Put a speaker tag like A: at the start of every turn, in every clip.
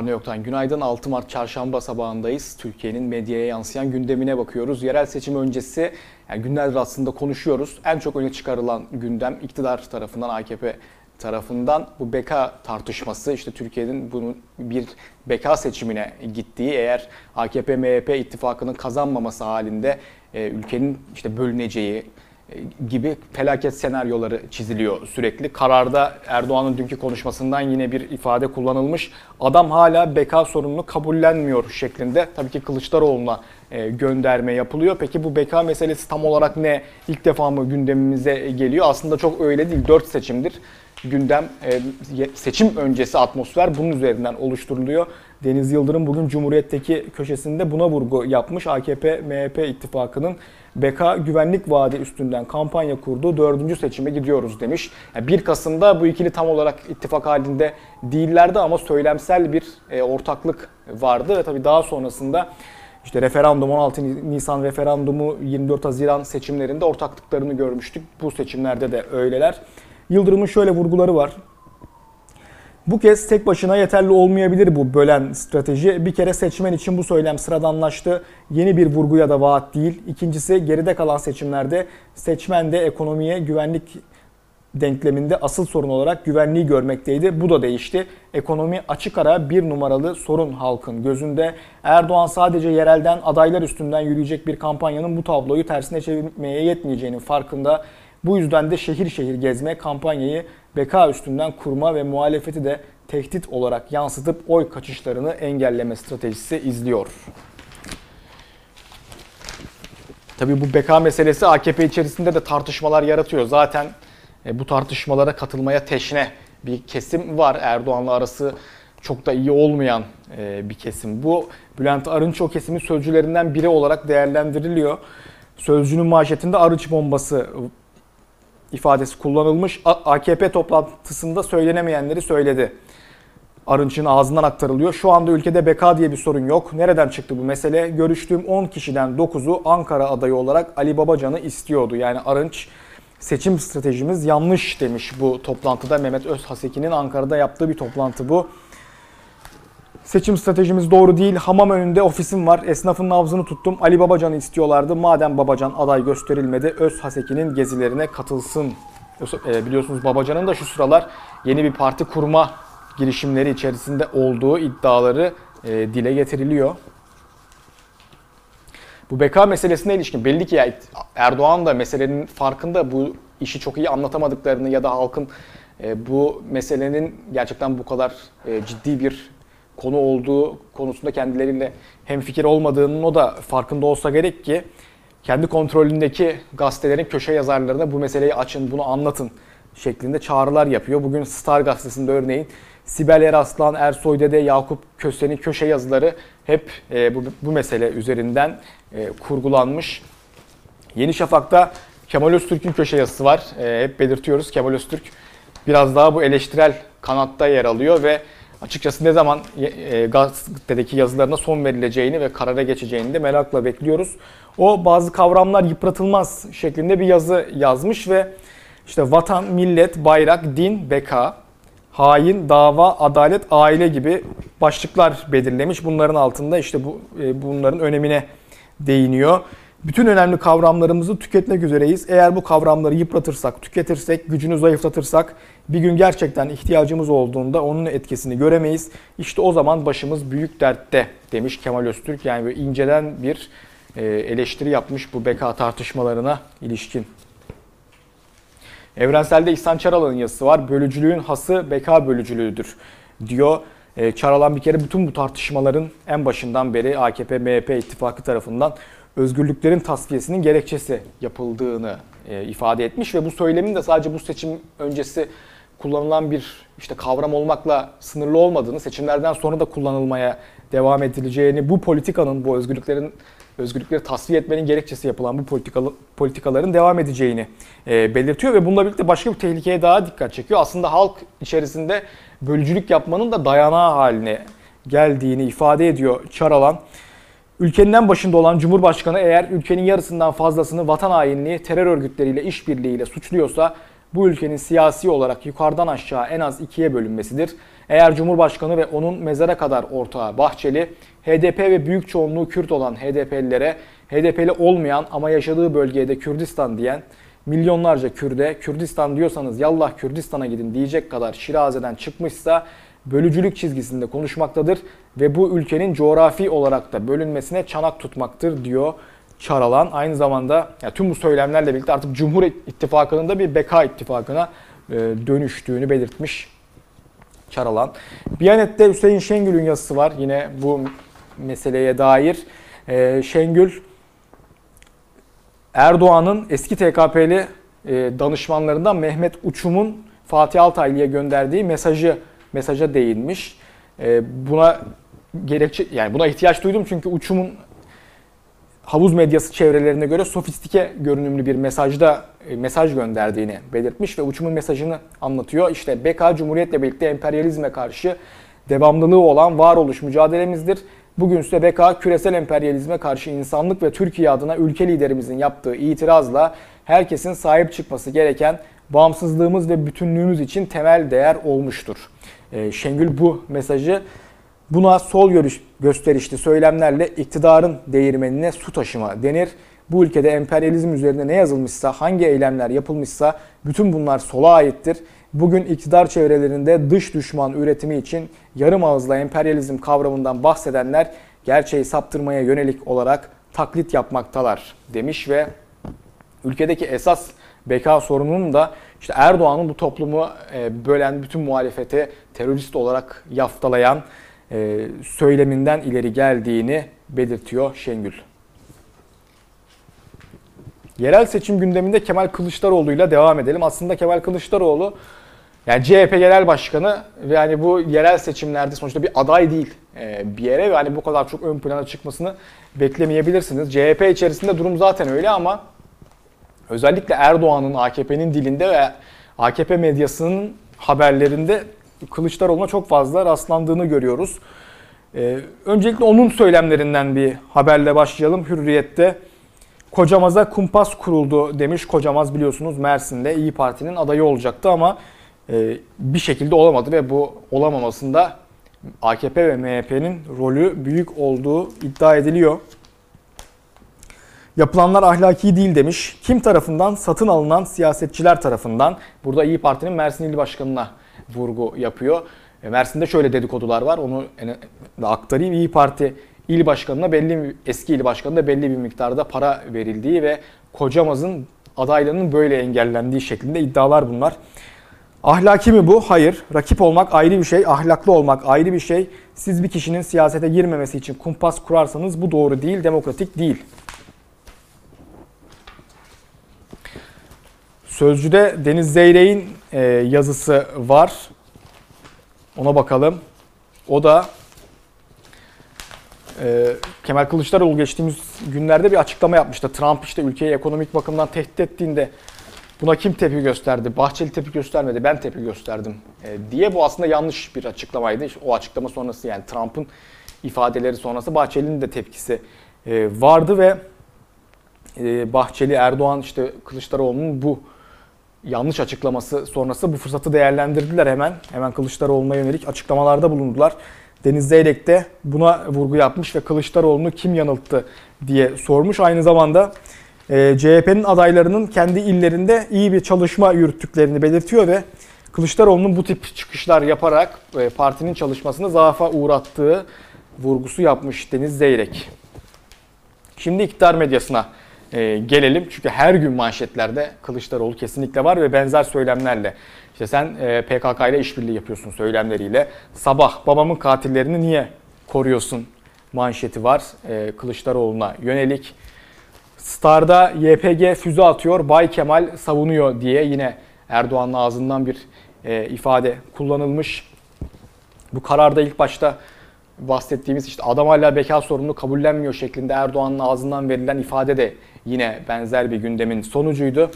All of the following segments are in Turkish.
A: Ne var ne yoktan günaydın 6 Mart çarşamba sabahındayız. Türkiye'nin medyaya yansıyan gündemine bakıyoruz. Yerel seçim öncesi yani günlerdir aslında konuşuyoruz. En çok öne çıkarılan gündem iktidar tarafından AKP tarafından bu beka tartışması işte Türkiye'nin bunun bir beka seçimine gittiği eğer AKP MHP ittifakının kazanmaması halinde e, ülkenin işte bölüneceği gibi felaket senaryoları çiziliyor sürekli. Kararda Erdoğan'ın dünkü konuşmasından yine bir ifade kullanılmış. Adam hala beka sorununu kabullenmiyor şeklinde. Tabii ki Kılıçdaroğlu'na e, gönderme yapılıyor. Peki bu beka meselesi tam olarak ne? İlk defa mı gündemimize geliyor? Aslında çok öyle değil. 4 seçimdir gündem e, seçim öncesi atmosfer bunun üzerinden oluşturuluyor. Deniz Yıldırım bugün Cumhuriyet'teki köşesinde buna vurgu yapmış. AKP MHP ittifakının beka güvenlik vaadi üstünden kampanya kurduğu dördüncü seçime gidiyoruz demiş. Yani 1 Kasım'da bu ikili tam olarak ittifak halinde değillerdi ama söylemsel bir e, ortaklık vardı ve tabii daha sonrasında işte referandum 16 Nisan referandumu 24 Haziran seçimlerinde ortaklıklarını görmüştük. Bu seçimlerde de öyleler. Yıldırım'ın şöyle vurguları var. Bu kez tek başına yeterli olmayabilir bu bölen strateji. Bir kere seçmen için bu söylem sıradanlaştı. Yeni bir vurgu ya da vaat değil. İkincisi geride kalan seçimlerde seçmen de ekonomiye güvenlik denkleminde asıl sorun olarak güvenliği görmekteydi. Bu da değişti. Ekonomi açık ara bir numaralı sorun halkın gözünde. Erdoğan sadece yerelden adaylar üstünden yürüyecek bir kampanyanın bu tabloyu tersine çevirmeye yetmeyeceğinin farkında. Bu yüzden de şehir şehir gezme kampanyayı beka üstünden kurma ve muhalefeti de tehdit olarak yansıtıp oy kaçışlarını engelleme stratejisi izliyor. Tabii bu beka meselesi AKP içerisinde de tartışmalar yaratıyor. Zaten e, bu tartışmalara katılmaya teşne bir kesim var. Erdoğan'la arası çok da iyi olmayan e, bir kesim. Bu Bülent Arınç o kesimin sözcülerinden biri olarak değerlendiriliyor. Sözcünün manşetinde Arınç bombası ifadesi kullanılmış. AKP toplantısında söylenemeyenleri söyledi. Arınç'ın ağzından aktarılıyor. Şu anda ülkede beka diye bir sorun yok. Nereden çıktı bu mesele? Görüştüğüm 10 kişiden 9'u Ankara adayı olarak Ali Babacan'ı istiyordu. Yani Arınç seçim stratejimiz yanlış demiş bu toplantıda. Mehmet Özhaseki'nin Ankara'da yaptığı bir toplantı bu. Seçim stratejimiz doğru değil. Hamam önünde ofisim var. Esnafın nabzını tuttum. Ali Babacan'ı istiyorlardı. Madem Babacan aday gösterilmedi, Öz Haseki'nin gezilerine katılsın. E, biliyorsunuz Babacan'ın da şu sıralar yeni bir parti kurma girişimleri içerisinde olduğu iddiaları e, dile getiriliyor. Bu beka meselesine ilişkin belli ki ya Erdoğan da meselenin farkında bu işi çok iyi anlatamadıklarını ya da halkın e, bu meselenin gerçekten bu kadar ciddi bir konu olduğu konusunda kendileriyle hemfikir olmadığının o da farkında olsa gerek ki kendi kontrolündeki gazetelerin köşe yazarlarına bu meseleyi açın, bunu anlatın şeklinde çağrılar yapıyor. Bugün Star gazetesinde örneğin Sibel Eraslan, Ersoy Dede, Yakup Köse'nin köşe yazıları hep e, bu, bu mesele üzerinden e, kurgulanmış. Yeni Şafak'ta Kemal Öztürk'ün köşe yazısı var. E, hep belirtiyoruz Kemal Öztürk biraz daha bu eleştirel kanatta yer alıyor ve açıkçası ne zaman e, gazetedeki yazılarına son verileceğini ve karara geçeceğini de merakla bekliyoruz. O bazı kavramlar yıpratılmaz şeklinde bir yazı yazmış ve işte vatan, millet, bayrak, din, beka, hain, dava, adalet, aile gibi başlıklar belirlemiş. Bunların altında işte bu e, bunların önemine değiniyor. Bütün önemli kavramlarımızı tüketmek üzereyiz. Eğer bu kavramları yıpratırsak, tüketirsek, gücünü zayıflatırsak bir gün gerçekten ihtiyacımız olduğunda onun etkisini göremeyiz. İşte o zaman başımız büyük dertte demiş Kemal Öztürk. Yani böyle inceden bir e, eleştiri yapmış bu beka tartışmalarına ilişkin. Evrenselde İhsan Çaralan'ın yazısı var. Bölücülüğün hası beka bölücülüğüdür diyor. E, Çaralan bir kere bütün bu tartışmaların en başından beri AKP-MHP ittifakı tarafından özgürlüklerin tasfiyesinin gerekçesi yapıldığını e, ifade etmiş ve bu söylemin de sadece bu seçim öncesi kullanılan bir işte kavram olmakla sınırlı olmadığını, seçimlerden sonra da kullanılmaya devam edileceğini, bu politikanın, bu özgürlüklerin özgürlükleri tasfiye etmenin gerekçesi yapılan bu politikaların devam edeceğini e, belirtiyor ve bununla birlikte başka bir tehlikeye daha dikkat çekiyor. Aslında halk içerisinde bölücülük yapmanın da dayanağı haline geldiğini ifade ediyor Çaralan. Ülkenin en başında olan Cumhurbaşkanı eğer ülkenin yarısından fazlasını vatan hainliği, terör örgütleriyle işbirliğiyle suçluyorsa bu ülkenin siyasi olarak yukarıdan aşağı en az ikiye bölünmesidir. Eğer Cumhurbaşkanı ve onun mezara kadar ortağı Bahçeli, HDP ve büyük çoğunluğu Kürt olan HDP'lilere, HDP'li olmayan ama yaşadığı bölgede Kürdistan diyen milyonlarca Kürde, Kürdistan diyorsanız yallah Kürdistan'a gidin diyecek kadar Şiraze'den çıkmışsa bölücülük çizgisinde konuşmaktadır ve bu ülkenin coğrafi olarak da bölünmesine çanak tutmaktır diyor Çaralan. Aynı zamanda ya tüm bu söylemlerle birlikte artık Cumhur İttifakı'nın da bir beka ittifakına e, dönüştüğünü belirtmiş Çaralan. Biyanet'te Hüseyin Şengül'ün yazısı var yine bu meseleye dair. E, Şengül Erdoğan'ın eski TKP'li e, danışmanlarından Mehmet Uçum'un Fatih Altaylı'ya gönderdiği mesajı mesaja değinmiş. Buna gerekçe yani buna ihtiyaç duydum çünkü Uçum'un havuz medyası çevrelerine göre sofistike görünümlü bir mesajda e, mesaj gönderdiğini belirtmiş ve uçumun mesajını anlatıyor. İşte BK Cumhuriyet'le birlikte emperyalizme karşı devamlılığı olan varoluş mücadelemizdir. Bugün ise BK küresel emperyalizme karşı insanlık ve Türkiye adına ülke liderimizin yaptığı itirazla herkesin sahip çıkması gereken bağımsızlığımız ve bütünlüğümüz için temel değer olmuştur. E, Şengül bu mesajı Buna sol görüş, gösterişli söylemlerle iktidarın değirmenine su taşıma denir. Bu ülkede emperyalizm üzerinde ne yazılmışsa, hangi eylemler yapılmışsa bütün bunlar sola aittir. Bugün iktidar çevrelerinde dış düşman üretimi için yarım ağızla emperyalizm kavramından bahsedenler gerçeği saptırmaya yönelik olarak taklit yapmaktalar demiş ve ülkedeki esas beka sorununun da işte Erdoğan'ın bu toplumu e, bölen bütün muhalefeti terörist olarak yaftalayan e, söyleminden ileri geldiğini belirtiyor Şengül. Yerel seçim gündeminde Kemal Kılıçdaroğlu ile devam edelim. Aslında Kemal Kılıçdaroğlu yani CHP Genel Başkanı ve yani bu yerel seçimlerde sonuçta bir aday değil e, bir yere ve hani bu kadar çok ön plana çıkmasını beklemeyebilirsiniz. CHP içerisinde durum zaten öyle ama özellikle Erdoğan'ın AKP'nin dilinde ve AKP medyasının haberlerinde Kılıçdaroğlu'na çok fazla rastlandığını görüyoruz. Ee, öncelikle onun söylemlerinden bir haberle başlayalım. Hürriyet'te Kocamaz'a kumpas kuruldu demiş. Kocamaz biliyorsunuz Mersin'de İyi Parti'nin adayı olacaktı ama e, bir şekilde olamadı ve bu olamamasında AKP ve MHP'nin rolü büyük olduğu iddia ediliyor. Yapılanlar ahlaki değil demiş. Kim tarafından? Satın alınan siyasetçiler tarafından. Burada İyi Parti'nin Mersin İl Başkanı'na vurgu yapıyor. E, Mersin'de şöyle dedikodular var. Onu aktarayım. İyi Parti il başkanına belli eski il başkanına belli bir miktarda para verildiği ve Kocamaz'ın adaylığının böyle engellendiği şeklinde iddialar bunlar. Ahlaki mi bu? Hayır. Rakip olmak ayrı bir şey, ahlaklı olmak ayrı bir şey. Siz bir kişinin siyasete girmemesi için kumpas kurarsanız bu doğru değil, demokratik değil. Sözcüde Deniz Zeyrek'in e, yazısı var. Ona bakalım. O da e, Kemal Kılıçdaroğlu geçtiğimiz günlerde bir açıklama yapmıştı. Trump işte ülkeyi ekonomik bakımdan tehdit ettiğinde buna kim tepki gösterdi? Bahçeli tepki göstermedi, ben tepki gösterdim e, diye. Bu aslında yanlış bir açıklamaydı. O açıklama sonrası yani Trump'ın ifadeleri sonrası Bahçeli'nin de tepkisi vardı ve Bahçeli, Erdoğan işte Kılıçdaroğlu'nun bu yanlış açıklaması sonrası bu fırsatı değerlendirdiler hemen. Hemen Kılıçdaroğlu'na yönelik açıklamalarda bulundular. Deniz Zeyrek de buna vurgu yapmış ve Kılıçdaroğlu'nu kim yanılttı diye sormuş. Aynı zamanda e, CHP'nin adaylarının kendi illerinde iyi bir çalışma yürüttüklerini belirtiyor ve Kılıçdaroğlu'nun bu tip çıkışlar yaparak e, partinin çalışmasını zaafa uğrattığı vurgusu yapmış Deniz Zeyrek. Şimdi iktidar medyasına e, gelelim. Çünkü her gün manşetlerde Kılıçdaroğlu kesinlikle var ve benzer söylemlerle. İşte sen e, PKK ile işbirliği yapıyorsun söylemleriyle. Sabah babamın katillerini niye koruyorsun manşeti var e, Kılıçdaroğlu'na yönelik. Star'da YPG füze atıyor, Bay Kemal savunuyor diye yine Erdoğan'ın ağzından bir e, ifade kullanılmış. Bu kararda ilk başta bahsettiğimiz işte adam hala beka sorununu kabullenmiyor şeklinde Erdoğan'ın ağzından verilen ifade de yine benzer bir gündemin sonucuydu.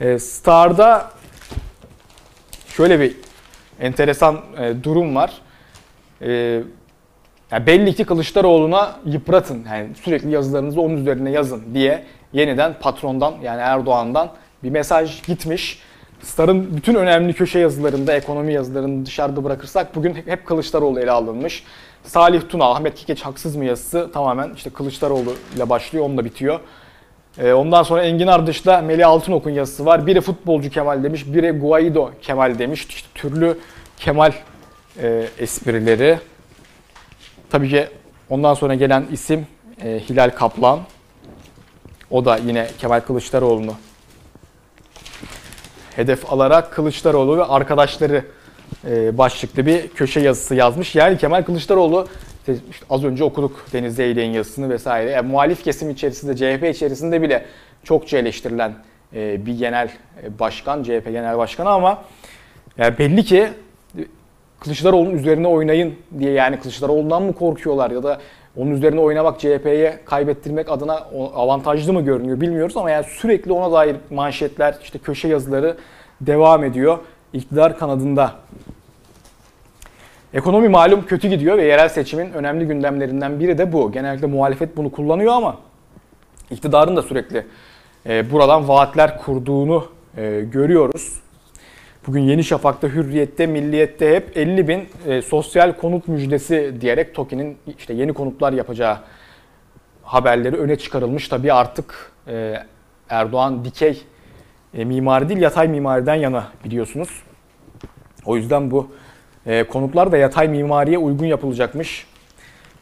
A: E, Star'da şöyle bir enteresan e, durum var. E, yani belli ki Kılıçdaroğlu'na yıpratın. Yani sürekli yazılarınızı onun üzerine yazın diye yeniden patrondan yani Erdoğan'dan bir mesaj gitmiş. Star'ın bütün önemli köşe yazılarında, ekonomi yazılarını dışarıda bırakırsak bugün hep Kılıçdaroğlu ele alınmış. Salih Tuna, Ahmet Kikeç haksız mı yazısı tamamen işte Kılıçdaroğlu ile başlıyor, onunla bitiyor. Ee, ondan sonra Engin Ardış'ta Melih Altınok'un yazısı var. Biri futbolcu Kemal demiş, biri Guaido Kemal demiş. İşte türlü Kemal e, esprileri. Tabii ki ondan sonra gelen isim e, Hilal Kaplan. O da yine Kemal Kılıçdaroğlu'nu hedef alarak Kılıçdaroğlu ve arkadaşları e, başlıklı bir köşe yazısı yazmış. Yani Kemal Kılıçdaroğlu işte az önce okuduk Deniz Zeylek'in yazısını vesaire. Yani muhalif kesim içerisinde, CHP içerisinde bile çokça eleştirilen e, bir genel başkan, CHP genel başkanı ama yani belli ki Kılıçdaroğlu'nun üzerine oynayın diye yani Kılıçdaroğlu'ndan mı korkuyorlar ya da onun üzerine oynamak CHP'ye kaybettirmek adına avantajlı mı görünüyor bilmiyoruz ama yani sürekli ona dair manşetler, işte köşe yazıları devam ediyor iktidar kanadında. Ekonomi malum kötü gidiyor ve yerel seçimin önemli gündemlerinden biri de bu. Genellikle muhalefet bunu kullanıyor ama iktidarın da sürekli e, buradan vaatler kurduğunu e, görüyoruz. Bugün Yeni Şafak'ta, Hürriyet'te, Milliyet'te hep 50 bin e, sosyal konut müjdesi diyerek TOKİ'nin işte yeni konutlar yapacağı haberleri öne çıkarılmış. Tabii artık e, Erdoğan dikey e, mimari değil yatay mimariden yana biliyorsunuz. O yüzden bu e, konutlar da yatay mimariye uygun yapılacakmış.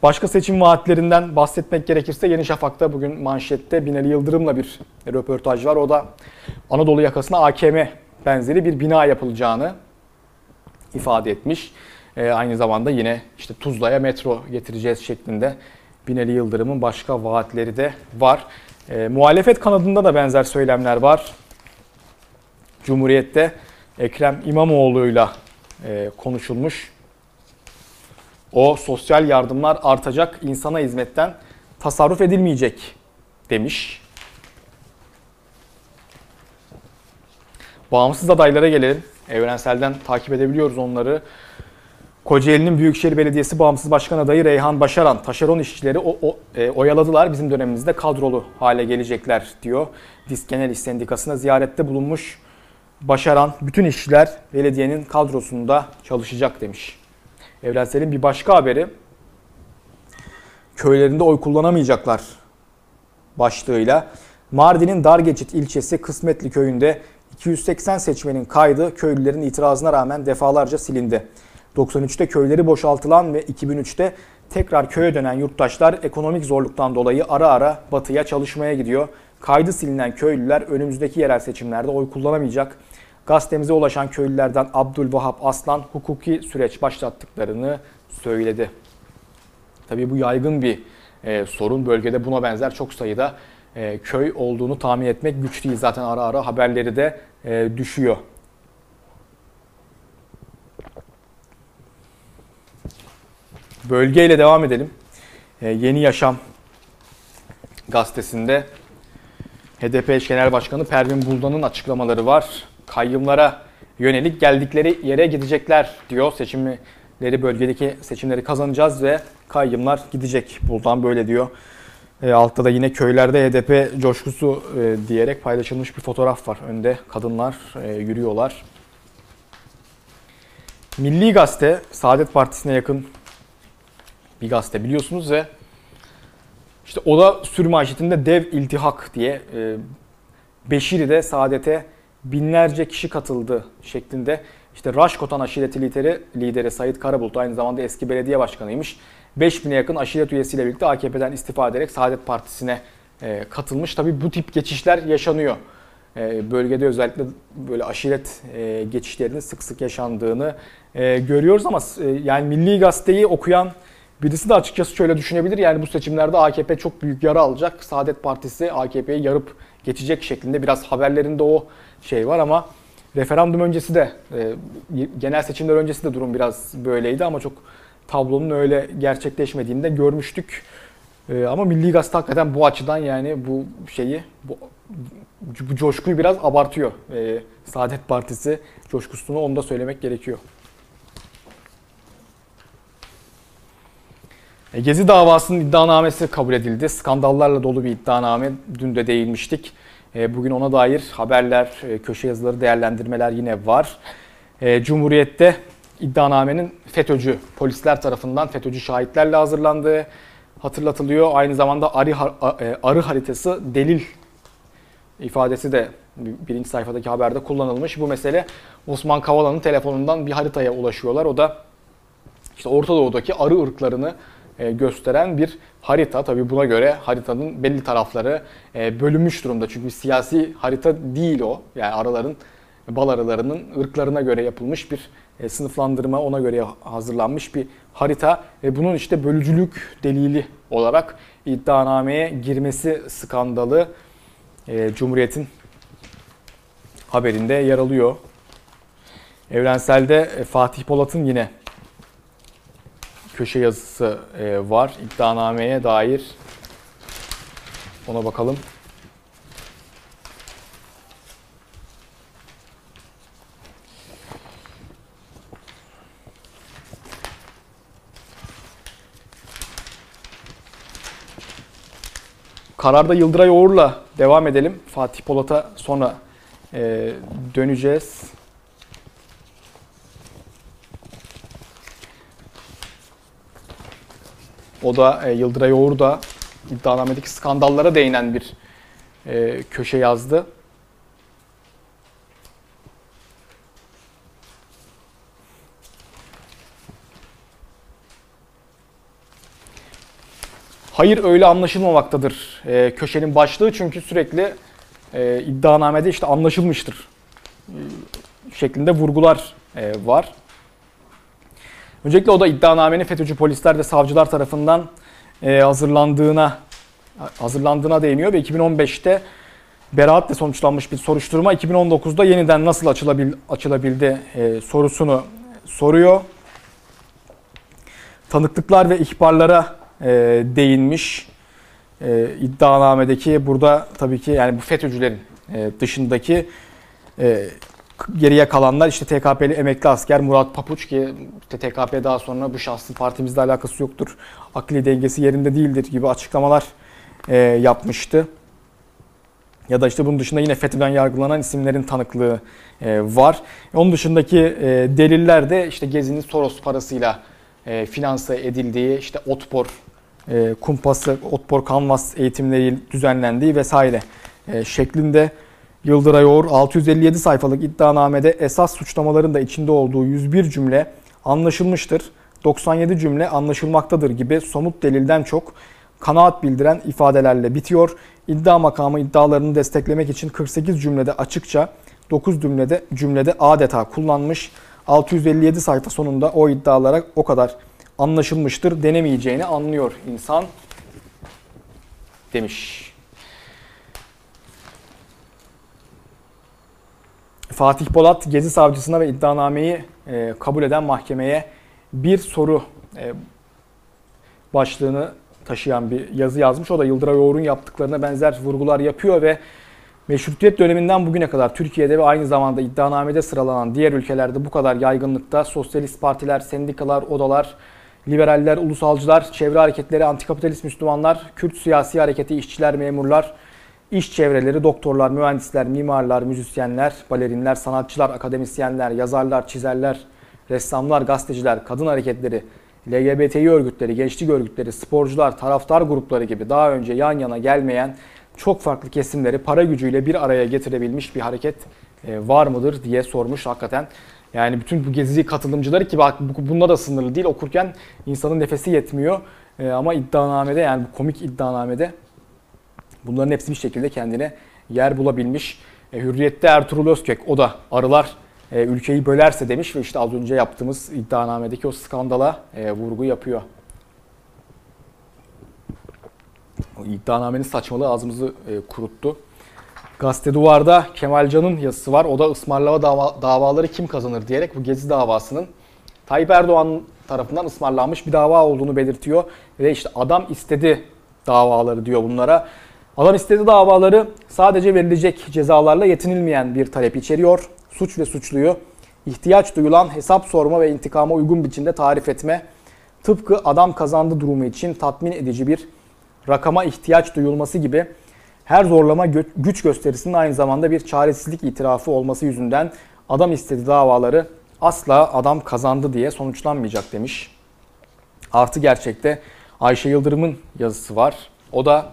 A: Başka seçim vaatlerinden bahsetmek gerekirse Yeni Şafak'ta bugün manşette Binali Yıldırım'la bir röportaj var. O da Anadolu yakasına AKM benzeri bir bina yapılacağını ifade etmiş. E, aynı zamanda yine işte Tuzla'ya metro getireceğiz şeklinde Binali Yıldırım'ın başka vaatleri de var. E, muhalefet kanadında da benzer söylemler var. Cumhuriyet'te Ekrem İmamoğlu'yla e, konuşulmuş. O sosyal yardımlar artacak, insana hizmetten tasarruf edilmeyecek demiş. Bağımsız adaylara gelelim. Evrensel'den takip edebiliyoruz onları. Kocaeli'nin Büyükşehir Belediyesi Bağımsız Başkan adayı Reyhan Başaran, taşeron işçileri o, o, e, oyaladılar. Bizim dönemimizde kadrolu hale gelecekler diyor. Disk Genel İş Sendikası'na ziyarette bulunmuş Başaran, bütün işçiler belediyenin kadrosunda çalışacak demiş. Evrensel'in bir başka haberi, köylerinde oy kullanamayacaklar başlığıyla. Mardin'in Dargeçit ilçesi Kısmetli köyünde 280 seçmenin kaydı köylülerin itirazına rağmen defalarca silindi. 93'te köyleri boşaltılan ve 2003'te tekrar köye dönen yurttaşlar ekonomik zorluktan dolayı ara ara batıya çalışmaya gidiyor. Kaydı silinen köylüler önümüzdeki yerel seçimlerde oy kullanamayacak. Gazetemize ulaşan köylülerden Abdülvahap Aslan hukuki süreç başlattıklarını söyledi. Tabii bu yaygın bir e, sorun. Bölgede buna benzer çok sayıda e, köy olduğunu tahmin etmek güç değil. Zaten ara ara haberleri de e, düşüyor. Bölgeyle devam edelim. E, Yeni Yaşam gazetesinde HDP genel başkanı Pervin Buldan'ın açıklamaları var. Kayyımlara yönelik geldikleri yere gidecekler diyor. Seçimleri bölgedeki seçimleri kazanacağız ve kayyımlar gidecek. Buldan böyle diyor. E, altta da yine köylerde HDP coşkusu e, diyerek paylaşılmış bir fotoğraf var. Önde kadınlar e, yürüyorlar. Milli Gazete, Saadet Partisi'ne yakın bir gazete biliyorsunuz ve işte o da sürmanşetinde dev iltihak diye e, Beşiri'de Saadet'e binlerce kişi katıldı şeklinde. İşte Raşkotan aşireti lideri, lideri Sayit Karabulut aynı zamanda eski belediye başkanıymış. 5000'e yakın aşiret üyesiyle birlikte AKP'den istifa ederek Saadet Partisi'ne e, katılmış. Tabii bu tip geçişler yaşanıyor. E, bölgede özellikle böyle aşiret e, geçişlerinin sık sık yaşandığını e, görüyoruz ama e, yani Milli Gazete'yi okuyan birisi de açıkçası şöyle düşünebilir. Yani bu seçimlerde AKP çok büyük yara alacak. Saadet Partisi AKP'yi yarıp geçecek şeklinde biraz haberlerinde o şey var ama referandum öncesi de e, genel seçimler öncesi de durum biraz böyleydi ama çok tablonun öyle gerçekleşmediğini de görmüştük. E, ama Milli Gazete hakikaten bu açıdan yani bu şeyi bu, bu coşkuyu biraz abartıyor. E, Saadet Partisi coşkusunu onu da söylemek gerekiyor. Gezi davasının iddianamesi kabul edildi. Skandallarla dolu bir iddianame. Dün de değinmiştik. E, bugün ona dair haberler, e, köşe yazıları, değerlendirmeler yine var. E, Cumhuriyet'te iddianamenin FETÖ'cü polisler tarafından FETÖ'cü şahitlerle hazırlandığı hatırlatılıyor. Aynı zamanda arı, e, arı haritası delil ifadesi de birinci sayfadaki haberde kullanılmış. Bu mesele Osman Kavala'nın telefonundan bir haritaya ulaşıyorlar. O da işte Orta Doğu'daki arı ırklarını e, gösteren bir harita. Tabii buna göre haritanın belli tarafları e, bölünmüş durumda. Çünkü siyasi harita değil o. Yani arıların, bal arılarının ırklarına göre yapılmış bir e, sınıflandırma, ona göre hazırlanmış bir harita. Bunun işte bölücülük delili olarak iddianameye girmesi skandalı Cumhuriyet'in haberinde yer alıyor. Evrensel'de Fatih Polat'ın yine köşe yazısı e, var iddianameye dair. Ona bakalım. Kararda Yıldıray Oğur'la devam edelim. Fatih Polat'a sonra e, döneceğiz. O da e, Yıldıray Oğur da iddianamedeki skandallara değinen bir e, köşe yazdı. Hayır öyle anlaşılmamaktadır e, köşenin başlığı çünkü sürekli e, iddianamede işte anlaşılmıştır e, şeklinde vurgular e, var. Öncelikle o da iddianamenin FETÖ'cü polisler ve savcılar tarafından e, hazırlandığına hazırlandığına değiniyor ve 2015'te beraatle sonuçlanmış bir soruşturma 2019'da yeniden nasıl açılabil, açılabildi e, sorusunu soruyor. Tanıklıklar ve ihbarlara e, değinmiş e, iddianamedeki burada tabii ki yani bu FETÖ'cülerin e, dışındaki e, geriye kalanlar işte TKP'li emekli asker Murat Papuç ki işte TKP daha sonra bu şahsın partimizle alakası yoktur. Akli dengesi yerinde değildir gibi açıklamalar e, yapmıştı. Ya da işte bunun dışında yine FETÖ'den yargılanan isimlerin tanıklığı e, var. Onun dışındaki e, deliller de işte Gezi'nin Soros parasıyla e, finanse edildiği, işte Otpor e, kumpası, Otpor kanvas eğitimleri düzenlendiği vesaire e, şeklinde Yıldıray Oğur 657 sayfalık iddianamede esas suçlamaların da içinde olduğu 101 cümle anlaşılmıştır. 97 cümle anlaşılmaktadır gibi somut delilden çok kanaat bildiren ifadelerle bitiyor. İddia makamı iddialarını desteklemek için 48 cümlede açıkça 9 cümlede cümlede adeta kullanmış. 657 sayfa sonunda o iddialara o kadar anlaşılmıştır denemeyeceğini anlıyor insan demiş. Fatih Polat Gezi Savcısına ve iddianameyi e, kabul eden mahkemeye bir soru e, başlığını taşıyan bir yazı yazmış. O da Yıldıray Oğur'un yaptıklarına benzer vurgular yapıyor ve Meşrutiyet döneminden bugüne kadar Türkiye'de ve aynı zamanda iddianamede sıralanan diğer ülkelerde bu kadar yaygınlıkta sosyalist partiler, sendikalar, odalar, liberaller, ulusalcılar, çevre hareketleri, antikapitalist Müslümanlar, Kürt siyasi hareketi, işçiler, memurlar, İş çevreleri, doktorlar, mühendisler, mimarlar, müzisyenler, balerinler, sanatçılar, akademisyenler, yazarlar, çizerler, ressamlar, gazeteciler, kadın hareketleri, LGBTİ örgütleri, gençlik örgütleri, sporcular, taraftar grupları gibi daha önce yan yana gelmeyen çok farklı kesimleri para gücüyle bir araya getirebilmiş bir hareket e, var mıdır diye sormuş hakikaten. Yani bütün bu gezi katılımcıları ki bak bunda da sınırlı değil okurken insanın nefesi yetmiyor. E, ama iddianamede yani bu komik iddianamede Bunların hepsi bir şekilde kendine yer bulabilmiş. E, Hürriyet'te Ertuğrul Özkök o da arılar e, ülkeyi bölerse demiş ve işte az önce yaptığımız iddianamedeki o skandala e, vurgu yapıyor. O iddianamenin saçmalığı ağzımızı e, kuruttu. Gazete Duvar'da Kemal Can'ın yazısı var. O da ısmarlama dava, davaları kim kazanır diyerek bu Gezi davasının Tayyip Erdoğan tarafından ısmarlanmış bir dava olduğunu belirtiyor. Ve işte adam istedi davaları diyor bunlara. Adam istediği davaları sadece verilecek cezalarla yetinilmeyen bir talep içeriyor. Suç ve suçluyu ihtiyaç duyulan hesap sorma ve intikama uygun biçimde tarif etme, tıpkı adam kazandı durumu için tatmin edici bir rakama ihtiyaç duyulması gibi her zorlama güç gösterisinin aynı zamanda bir çaresizlik itirafı olması yüzünden adam istedi davaları asla adam kazandı diye sonuçlanmayacak demiş. Artı gerçekte Ayşe Yıldırım'ın yazısı var. O da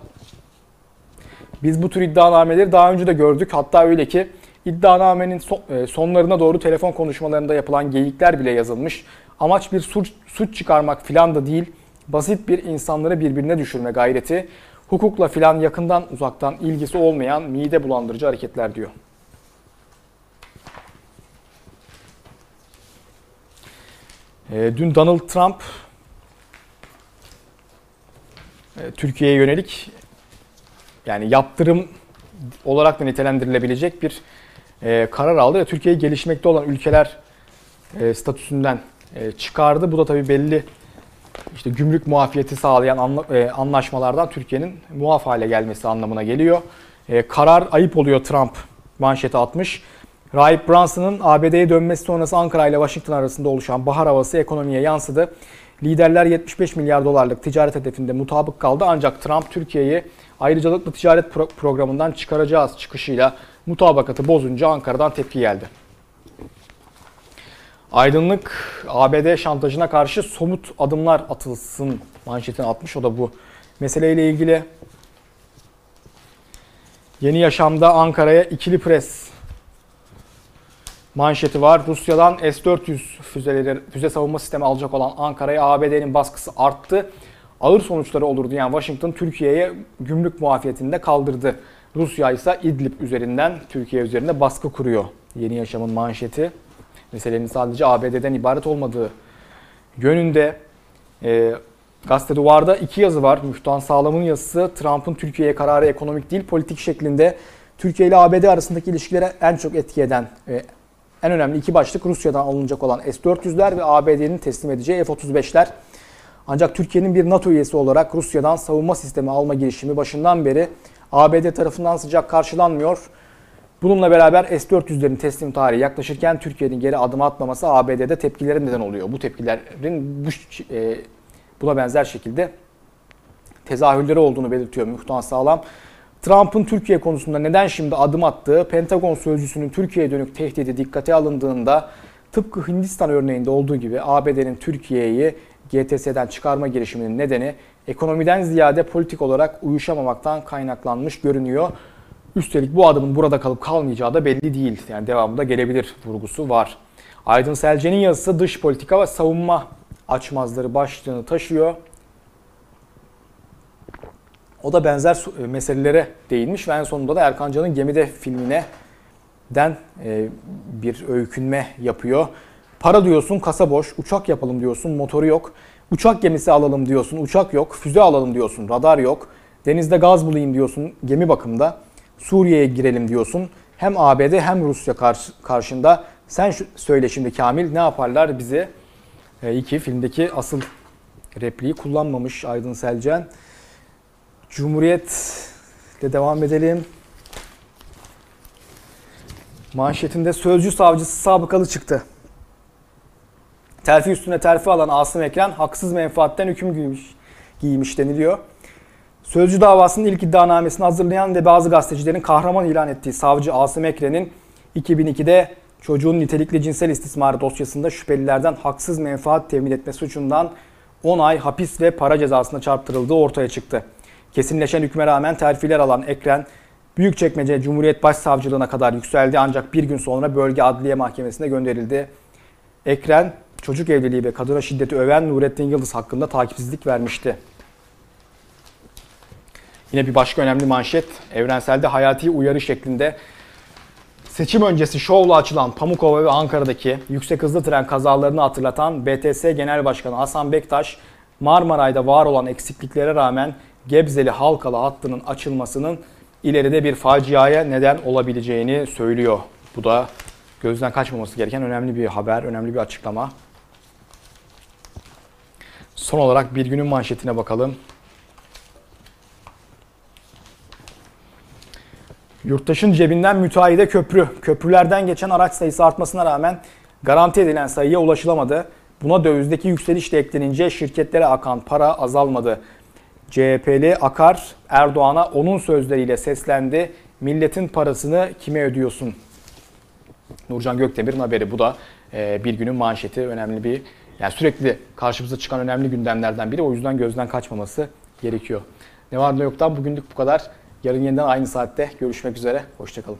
A: biz bu tür iddianameleri daha önce de gördük. Hatta öyle ki iddianamenin e, sonlarına doğru telefon konuşmalarında yapılan geyikler bile yazılmış. Amaç bir suç, suç çıkarmak filan da değil. Basit bir insanları birbirine düşürme gayreti. Hukukla filan yakından uzaktan ilgisi olmayan mide bulandırıcı hareketler diyor. E, dün Donald Trump e, Türkiye'ye yönelik yani yaptırım olarak da nitelendirilebilecek bir e, karar aldı ve Türkiye'yi gelişmekte olan ülkeler e, statüsünden e, çıkardı. Bu da tabii belli işte gümrük muafiyeti sağlayan anla, e, anlaşmalardan Türkiye'nin muaf hale gelmesi anlamına geliyor. E, karar ayıp oluyor Trump manşeti atmış. Rahip Brunson'ın ABD'ye dönmesi sonrası Ankara ile Washington arasında oluşan bahar havası ekonomiye yansıdı. Liderler 75 milyar dolarlık ticaret hedefinde mutabık kaldı ancak Trump Türkiye'yi ayrıcalıklı ticaret pro- programından çıkaracağız çıkışıyla mutabakatı bozunca Ankara'dan tepki geldi. Aydınlık ABD şantajına karşı somut adımlar atılsın manşetini atmış. O da bu meseleyle ilgili. Yeni Yaşam'da Ankara'ya ikili pres manşeti var. Rusya'dan S-400 füzeleri, füze savunma sistemi alacak olan Ankara'ya ABD'nin baskısı arttı. Ağır sonuçları olur diyen Washington Türkiye'ye gümrük muafiyetinde kaldırdı. Rusya ise İdlib üzerinden Türkiye üzerinde baskı kuruyor. Yeni Yaşam'ın manşeti. Meselenin sadece ABD'den ibaret olmadığı yönünde. E, Gazete Duvar'da iki yazı var. Müftan Sağlam'ın yazısı Trump'ın Türkiye'ye kararı ekonomik değil politik şeklinde Türkiye ile ABD arasındaki ilişkilere en çok etki eden e, en önemli iki başlık Rusya'dan alınacak olan S-400'ler ve ABD'nin teslim edeceği F-35'ler. Ancak Türkiye'nin bir NATO üyesi olarak Rusya'dan savunma sistemi alma girişimi başından beri ABD tarafından sıcak karşılanmıyor. Bununla beraber S-400'lerin teslim tarihi yaklaşırken Türkiye'nin geri adım atmaması ABD'de tepkilere neden oluyor. Bu tepkilerin bu, e, buna benzer şekilde tezahürleri olduğunu belirtiyor Muhtan Sağlam. Trump'ın Türkiye konusunda neden şimdi adım attığı, Pentagon sözcüsünün Türkiye'ye dönük tehdidi dikkate alındığında tıpkı Hindistan örneğinde olduğu gibi ABD'nin Türkiye'yi GTS'den çıkarma girişiminin nedeni ekonomiden ziyade politik olarak uyuşamamaktan kaynaklanmış görünüyor. Üstelik bu adımın burada kalıp kalmayacağı da belli değil. Yani devamında gelebilir vurgusu var. Aydın Selce'nin yazısı dış politika ve savunma açmazları başlığını taşıyor. O da benzer e, meselelere değinmiş ve en sonunda da Erkan Can'ın Gemide filmine den e, bir öykünme yapıyor. Para diyorsun kasa boş, uçak yapalım diyorsun motoru yok. Uçak gemisi alalım diyorsun, uçak yok. Füze alalım diyorsun, radar yok. Denizde gaz bulayım diyorsun, gemi bakımda. Suriye'ye girelim diyorsun. Hem ABD hem Rusya karşında. Sen söyle şimdi Kamil ne yaparlar bize? E, iki filmdeki asıl repliği kullanmamış Aydın Selcen. Cumhuriyet ile devam edelim. Manşetinde sözcü savcısı sabıkalı çıktı. Terfi üstüne terfi alan Asım Ekren haksız menfaatten hüküm giymiş, giymiş deniliyor. Sözcü davasının ilk iddianamesini hazırlayan ve bazı gazetecilerin kahraman ilan ettiği savcı Asım Ekren'in 2002'de çocuğun nitelikli cinsel istismarı dosyasında şüphelilerden haksız menfaat temin etme suçundan 10 ay hapis ve para cezasına çarptırıldığı ortaya çıktı. Kesinleşen hükme rağmen terfiler alan Ekren, Büyükçekmece Cumhuriyet Başsavcılığına kadar yükseldi ancak bir gün sonra Bölge Adliye Mahkemesi'ne gönderildi. Ekren, çocuk evliliği ve kadına şiddeti öven Nurettin Yıldız hakkında takipsizlik vermişti. Yine bir başka önemli manşet, evrenselde hayati uyarı şeklinde Seçim öncesi şovla açılan Pamukova ve Ankara'daki yüksek hızlı tren kazalarını hatırlatan BTS Genel Başkanı Hasan Bektaş, Marmaray'da var olan eksikliklere rağmen Gebzeli Halkalı hattının açılmasının ileride bir faciaya neden olabileceğini söylüyor. Bu da gözden kaçmaması gereken önemli bir haber, önemli bir açıklama. Son olarak bir günün manşetine bakalım. Yurttaşın cebinden müteahhide köprü. Köprülerden geçen araç sayısı artmasına rağmen garanti edilen sayıya ulaşılamadı. Buna dövizdeki yükseliş de eklenince şirketlere akan para azalmadı. CHP'li Akar Erdoğan'a onun sözleriyle seslendi. Milletin parasını kime ödüyorsun? Nurcan Gökdemir'in haberi bu da e, bir günün manşeti önemli bir yani sürekli karşımıza çıkan önemli gündemlerden biri o yüzden gözden kaçmaması gerekiyor. Ne var ne yoktan bugünlük bu kadar. Yarın yeniden aynı saatte görüşmek üzere. Hoşçakalın.